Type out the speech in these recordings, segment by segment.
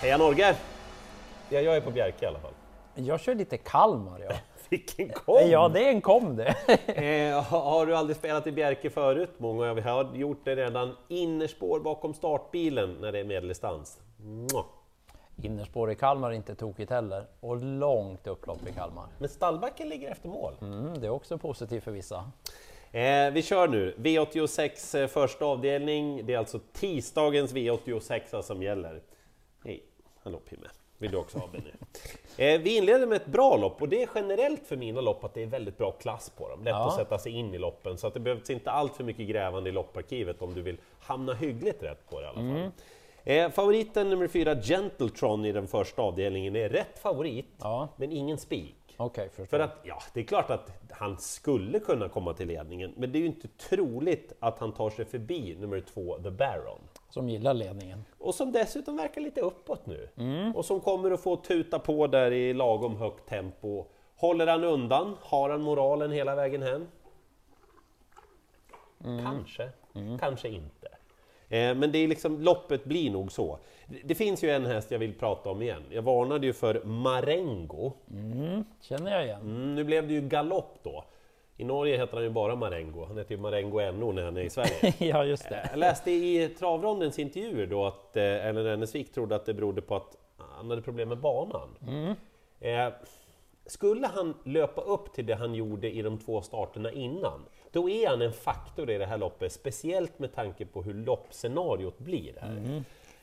Heja Norge! Ja, jag är på Bjerke i alla fall. Jag kör lite Kalmar ja. Vilken kom! Ja, det är en kom det. Eh, ha- har du aldrig spelat i Bjerke förut? Många av er har gjort det redan. Innerspår bakom startbilen när det är medeldistans. Mwah. Innerspår i Kalmar är inte tokigt heller. Och långt upplopp i Kalmar. Men stallbacken ligger efter mål. Mm, det är också positivt för vissa. Eh, vi kör nu. V86 eh, första avdelning. Det är alltså tisdagens V86 som gäller. Hej, hallå Pimme. Vill du också ha nu? Eh, vi inleder med ett bra lopp och det är generellt för mina lopp att det är väldigt bra klass på dem. Lätt Ja. att sätta sig in i loppen så att det behövs inte allt för mycket grävande i lopparkivet om du vill hamna hyggligt rätt på det i alla fall. Mm. Eh, favoriten nummer fyra, Gentletron i den första avdelningen, är rätt favorit, Ja. men ingen spik. Förstår. För att, ja, det är klart att han skulle kunna komma till ledningen, men det är ju inte troligt att han tar sig förbi nummer två, The Baron. Som gillar ledningen. Och som dessutom verkar lite uppåt nu. Och som kommer att få tuta på där i lagom högt tempo. Håller han undan? Har han moralen hela vägen hem? Kanske, kanske inte. Eh, men det är liksom, loppet blir nog så. Det- Det finns ju en häst jag vill prata om igen. Jag varnade ju för Marengo. Känner jag igen. Mm, nu blev det ju galopp då. I Norge heter han ju bara Marengo. Han heter ju Marengo NO när han är i Sverige. ja, just det. Jag läste i travrondens intervjuer då att eh, Ellen Rennesvik trodde att det berodde på att han hade problem med banan. Eh, skulle han löpa upp till det han gjorde i de två starterna innan, då är han en faktor i det här loppet, speciellt med tanke på hur loppscenariot blir här.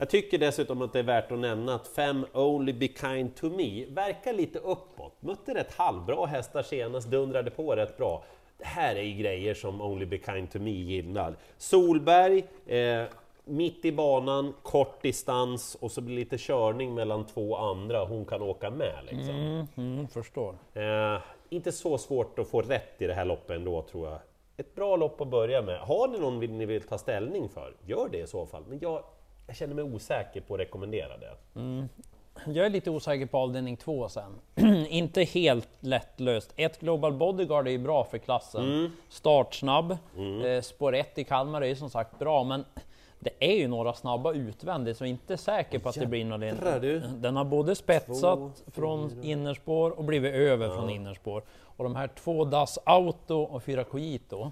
Jag tycker dessutom att det är värt att nämna att fem Only Be Kind To Me verkar lite uppåt. Mötte rätt halvbra hästar senast, dundrade på rätt bra. Det här är ju grejer som Only Be Kind To Me gillar. Solberg, eh, mitt i banan, kort distans och så blir det lite körning mellan två andra, hon kan åka med liksom. Mm, mm, förstår. Eh, inte så svårt att få rätt i det här loppet ändå tror jag. Ett bra lopp att börja med. Har ni någon ni vill ta ställning för, gör det i så fall. Men jag, jag känner mig osäker på att rekommendera det. Jag är lite osäker på avdelning två sen. inte helt lättlöst. Ett Global Bodyguard är ju bra för klassen. Startsnabb. Eh, spår 1 i Kalmar är ju som sagt bra, men det är ju några snabba utvändigt, så jag är inte säker på att det blir någon... Du. Den har både spetsat Två, från innerspår och blivit över från innerspår. Och de här två Das Auto och fyra Cogito,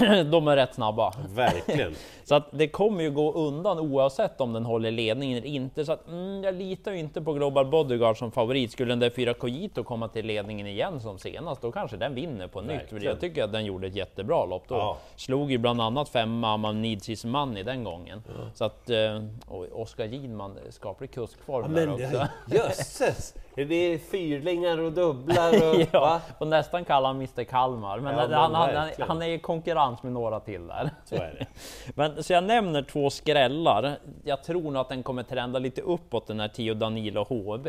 de är rätt snabba. Verkligen. Så att det kommer ju gå undan oavsett om den håller ledningen eller inte. Så att, mm, jag litar ju inte på Global Bodyguard som favorit. Skulle den där fyra Cogito komma till ledningen igen som senast, då kanske den vinner på nytt. För Verkligen. jag tycker att den gjorde ett jättebra lopp då. Ja. Slog ju bland annat femma man Needs His Money den gången. Så att, eh, Oskar Gidman, skaplig kuskform där Men också. jösses! Det är fyrlingar och dubblar och... Ja, och nästan kallar han Mr Kalmar, men, Ja, han, men han, han, han är i konkurrens med några till där. Så är det. Men, så jag nämner två skrällar. Jag tror nog att den kommer trenda lite uppåt den här Tio Danilo HB.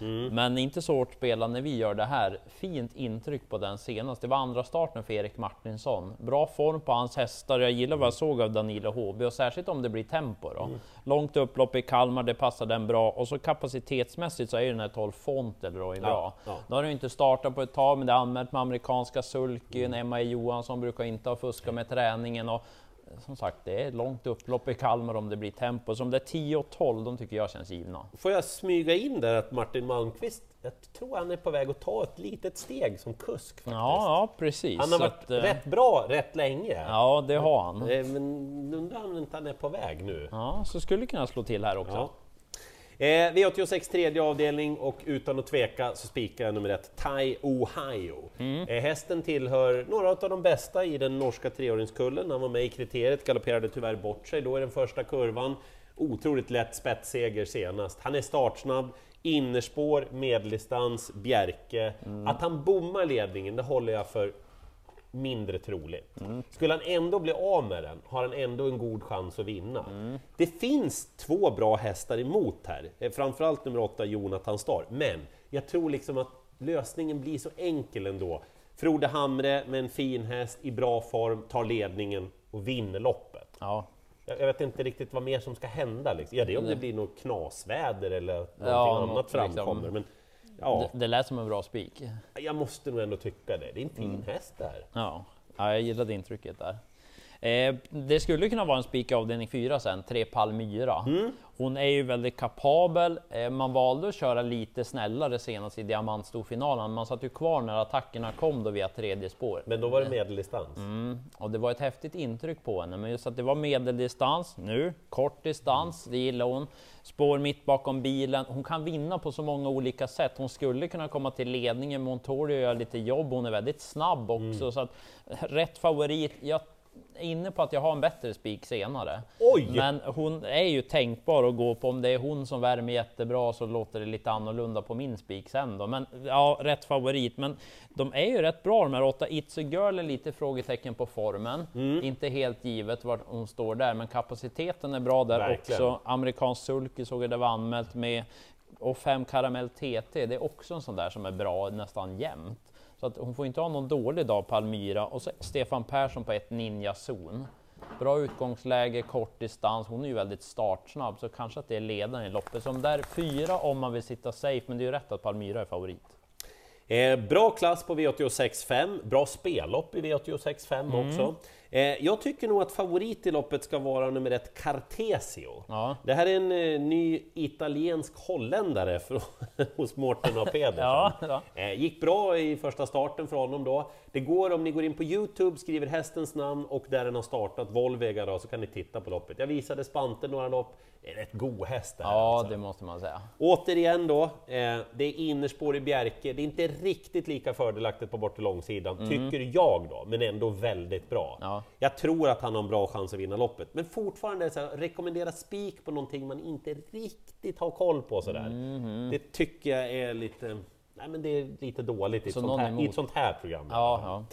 Mm. Men inte så hårt spelad när vi gör det här. Fint intryck på den senast. Det var andra starten för Erik Martinsson. Bra form på hans hästar. Jag gillar vad jag såg av Danilo HB och särskilt om det blir tempo då. Mm. Långt upplopp i Kalmar, det passar den bra. Och så kapacitetsmässigt så är ju den här 12 Fontel då är bra. ja. Nu har du inte startat på ett tag, men det är anmält med amerikanska sulkyn. Emma E. Johansson brukar inte ha fuskat med träningen. Och som sagt, det är långt upplopp i Kalmar om det blir tempo. Så om det är 10 och 12, de tycker jag känns givna. Får jag smyga in där att Martin Malmqvist, jag tror han är på väg att ta ett litet steg som kusk faktiskt. Ja, ja precis. Han har varit att, eh, rätt bra rätt länge. Ja, det har han. Eh, Men undrar om inte han är på väg nu. Ja, så skulle kunna slå till här också. Ja. Eh, V86 tredje avdelning och utan att tveka så spikar jag nummer ett, Tai Ohio. Eh, hästen tillhör några av de bästa i den norska treåringskullen. Han var med i kriteriet, galopperade tyvärr bort sig då i den första kurvan. Otroligt lätt spetsseger senast. Han är startsnabb, innerspår, medeldistans, Bjerke. Att han bommar ledningen, det håller jag för mindre troligt. Skulle han ändå bli av med den har han ändå en god chans att vinna. Det finns två bra hästar emot här, Eh, framförallt nummer åtta Jonathan Star, men jag tror liksom att lösningen blir så enkel ändå. Frode Hamre med en fin häst i bra form tar ledningen och vinner loppet. Ja, Jag jag vet inte riktigt vad mer som ska hända. Liksom. Ja, det är om det blir något knasväder eller någonting Ja, annat något liksom. framkommer. Men ja, det, det lät som en bra spik. jag måste nog ändå tycka det. Det är en fin Mm. häst där. Ja. ja, jag gillade intrycket där. Eh, det skulle kunna vara en spik i avdelning 4 sen, tre Palmyra. Mm. Hon är ju väldigt kapabel. Eh, man valde att köra lite snällare senast i diamantstorfinalen. Man satt ju kvar när attackerna kom då via tredje spår. Men då var det medeldistans. Mm, och det var ett häftigt intryck på henne, men just att det var medeldistans nu, kort distans, det gillar hon. Spår mitt bakom bilen. Hon kan vinna på så många olika sätt. Hon skulle kunna komma till ledningen, men hon tål ju göra lite jobb. Hon är väldigt snabb också, så att rätt favorit. Jag inne på att jag har en bättre spik senare. Oj! Men hon är ju tänkbar att gå på. Om det är hon som värmer jättebra så låter det lite annorlunda på min spik sen då. Men ja, rätt favorit. Men de är ju rätt bra de här åtta. It's a girl är lite frågetecken på formen. Mm. Inte helt givet var hon står där, men kapaciteten är bra där Verkligen. också. Amerikansk sulky såg jag det var anmält med. Och 5 karamell TT, det är också en sån där som är bra nästan jämt. Så att hon får inte ha någon dålig dag på Almyra. Och så Stefan Persson på ett Ninja Zon. Bra utgångsläge, kort distans. Hon är ju väldigt startsnabb, så kanske att det är ledaren i loppet. Som där fyra om man vill sitta safe, men det är ju rätt att Palmyra är favorit. Eh, bra klass på V86.5, bra spellopp i V86.5 Mm. också. Eh, jag tycker nog att favorit i loppet ska vara nummer ett Cartesio. Ja. Det här är en eh, ny italiensk holländare från, hos Mårten och Pedersen. Ja, ja. Eh, gick bra i första starten för honom då. Det går om ni går in på Youtube, skriver hästens namn och där den har startat, Volvega då, så kan ni titta på loppet. Jag visade Spante några lopp, det är rätt god häst det här. Ja, alltså. det måste man säga. Återigen då, det är innerspår i Bjerke. Det är inte riktigt lika fördelaktigt på bort och långsidan, tycker jag då, men ändå väldigt bra. Mm. Ja. Jag tror att han har en bra chans att vinna loppet, men fortfarande så här, rekommendera spik på någonting man inte riktigt har koll på sådär. Mhm. Det tycker jag är lite... Nej men det är lite dåligt i ett, Så sånt här, i ett sånt här program. Ja, ja.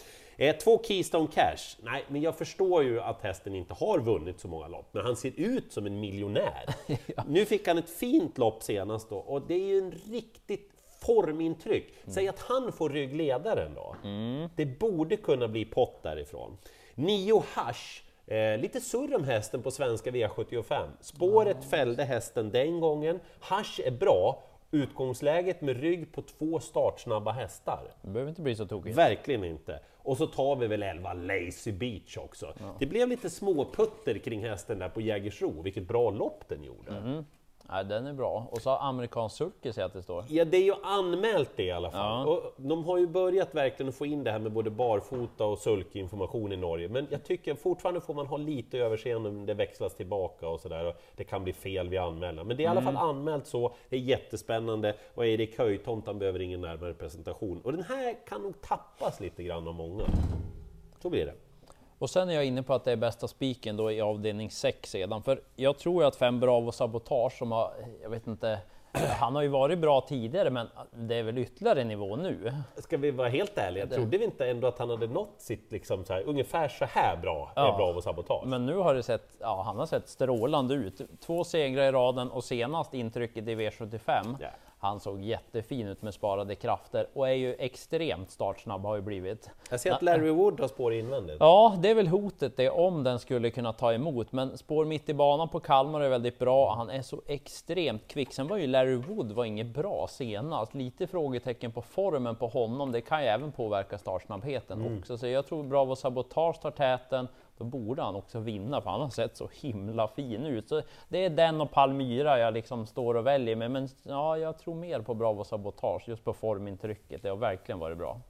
Eh, två Keystone Cash. Nej, men jag förstår ju att hästen inte har vunnit så många lopp, men han ser ut som en miljonär. Nu fick han ett fint lopp senast då, och det är ju en riktigt formintryck. Säg att han får ryggledaren då. Det borde kunna bli pott därifrån. Nio Hash. Eh, lite surr om hästen på svenska V75. Spåret fällde hästen den gången. Hash är bra. Utgångsläget med rygg på två startsnabba hästar. Det behöver inte bli så tokigt. Verkligen inte. Och så tar vi väl 11 Lazy Beach också. Det blev lite småputter kring hästen där på Jägersro, vilket bra lopp den gjorde. Ja, den är bra. Och så har amerikansk sulky ser jag att det står. Ja, det är ju anmält det i alla fall. Ja. Och de har ju börjat verkligen få in det här med både barfota och sulkinformation i Norge. Men jag tycker fortfarande får man ha lite överseende om det växlas tillbaka och sådär. Det kan bli fel vid anmälan. Men det är i alla fall anmält så. Det är jättespännande och Erik Höjtomt han behöver ingen närmare presentation. Och den här kan nog tappas lite grann av många. Så blir det. Och sen är jag inne på att det är bästa spiken då i avdelning 6 sedan. För jag tror att fem Bravo Sabotage som har, jag vet inte, han har ju varit bra tidigare men det är väl ytterligare nivå nu. Ska vi vara helt ärliga, trodde vi inte ändå att han hade nått sitt liksom så här, ungefär så här bra Ja. är Bravo Sabotage? Men nu har det sett, ja han har sett strålande ut. Två segrar i raden och senast intrycket i V75. Ja. Han såg jättefin ut med sparade krafter och är ju extremt startsnabb har ju blivit. Jag ser att Larry Wood har spår invändigt. Ja, det är väl hotet det om den skulle kunna ta emot. Men spår mitt i banan på Kalmar är väldigt bra. Han är så extremt kvick. Sen var ju Larry Wood var inget bra senast. Lite frågetecken på formen på honom. Det kan ju även påverka startsnabbheten också. Så jag tror Bravo Sabotage tar täten. Då borde han också vinna för han har sett så himla fin ut. Så det är den och Palmyra jag liksom står och väljer med. Men ja, jag tror mer på Bravo Sabotage just på formintrycket. Det har verkligen varit bra.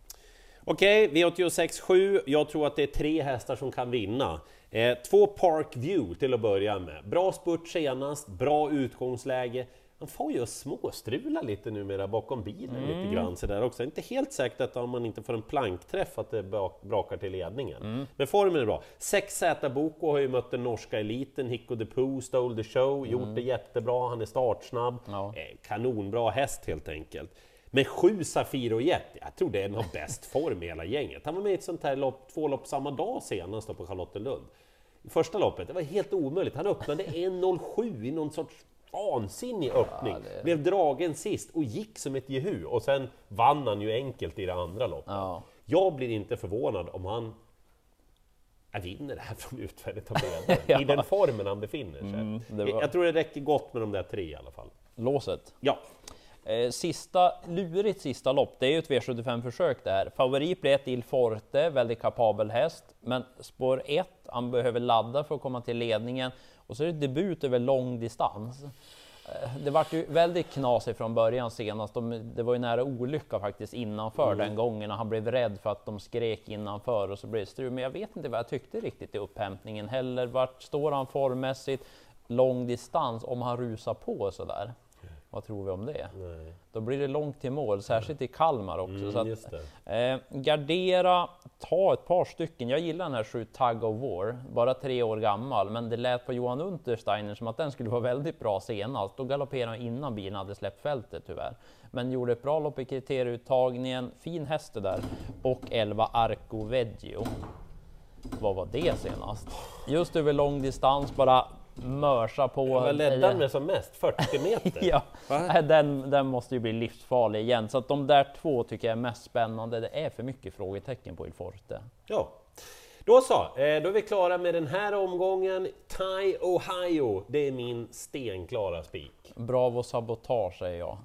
Okej, V86 7. Jag tror att det är tre hästar som kan vinna. Eh, två Park View till att börja med. Bra spurt senast, bra utgångsläge. Han får ju småstrula lite numera bakom bilen lite grann sådär också. Inte helt säkert att om man inte får en plankträff att det brakar till ledningen. Men formen är bra. 6Z Boko har ju mött den norska eliten, Hicko de Poo, Stole the Show, gjort det jättebra, han är startsnabb. Ja. Eh, kanonbra häst helt enkelt. Men sju Safiro Jet, jag tror det är nog bäst form i hela gänget. Han var med i ett sånt här lopp, två lopp samma dag senast då på Charlottenlund. Första loppet, det var helt omöjligt. Han öppnade 1.07 i någon sorts vansinnig öppning. det- Blev dragen sist och gick som ett jehu. Och sen vann han ju enkelt i det andra loppet. Ja. Jag blir inte förvånad om han jag vinner det här från utvändigt av Ja. i den formen han befinner sig. Mm, var- Jag tror det räcker gott med de där tre i alla fall. Låset. Ja, Eh, sista, lurigt sista lopp, det är ju ett V75-försök det här. Favorit blir ett Il Forte, väldigt kapabel häst, men spår 1, han behöver ladda för att komma till ledningen och så är det debut över lång distans. Eh, det vart ju väldigt knasigt från början senast. De, det var ju nära olycka faktiskt innanför mm. den gången och han blev rädd för att de skrek innanför och så blev det strul. Men jag vet inte vad jag tyckte riktigt i upphämtningen heller. Vart står han formmässigt? Lång distans om han rusar på så där. Vad tror vi om det? Nej. Då blir det långt till mål, särskilt i Kalmar också. Mm, så att, eh, gardera, ta ett par stycken. Jag gillar den här 7 Tug of War, bara tre år gammal, men det lät på Johan Untersteiner som att den skulle vara väldigt bra senast. Då galopperade han innan bilen hade släppt fältet tyvärr. Men gjorde ett bra lopp i kriterieuttagningen, fin häst det där. Och 11 Arco Veggio. Vad var det senast? Just över lång distans, bara mörsa på. Vad ledde han med som mest? 40 meter? ja, den, den måste ju bli livsfarlig igen. Så att de där två tycker jag är mest spännande. Det är för mycket frågetecken på Il Forte. Ja, då så, eh, då är vi klara med den här omgången. Thai Ohio, det är min stenklara spik. Bravo sabotage säger jag.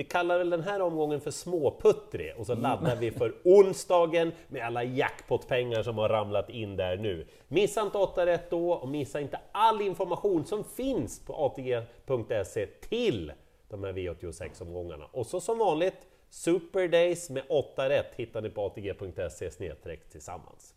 Vi kallar väl den här omgången för småputtrig och så mm. laddar vi för onsdagen med alla jackpotpengar som har ramlat in där nu. Missa inte 8 rätt då och missa inte all information som finns på atg.se till de här V86-omgångarna. Och så som vanligt, Super Days med 8 rätt hittar ni på atg.se tillsammans.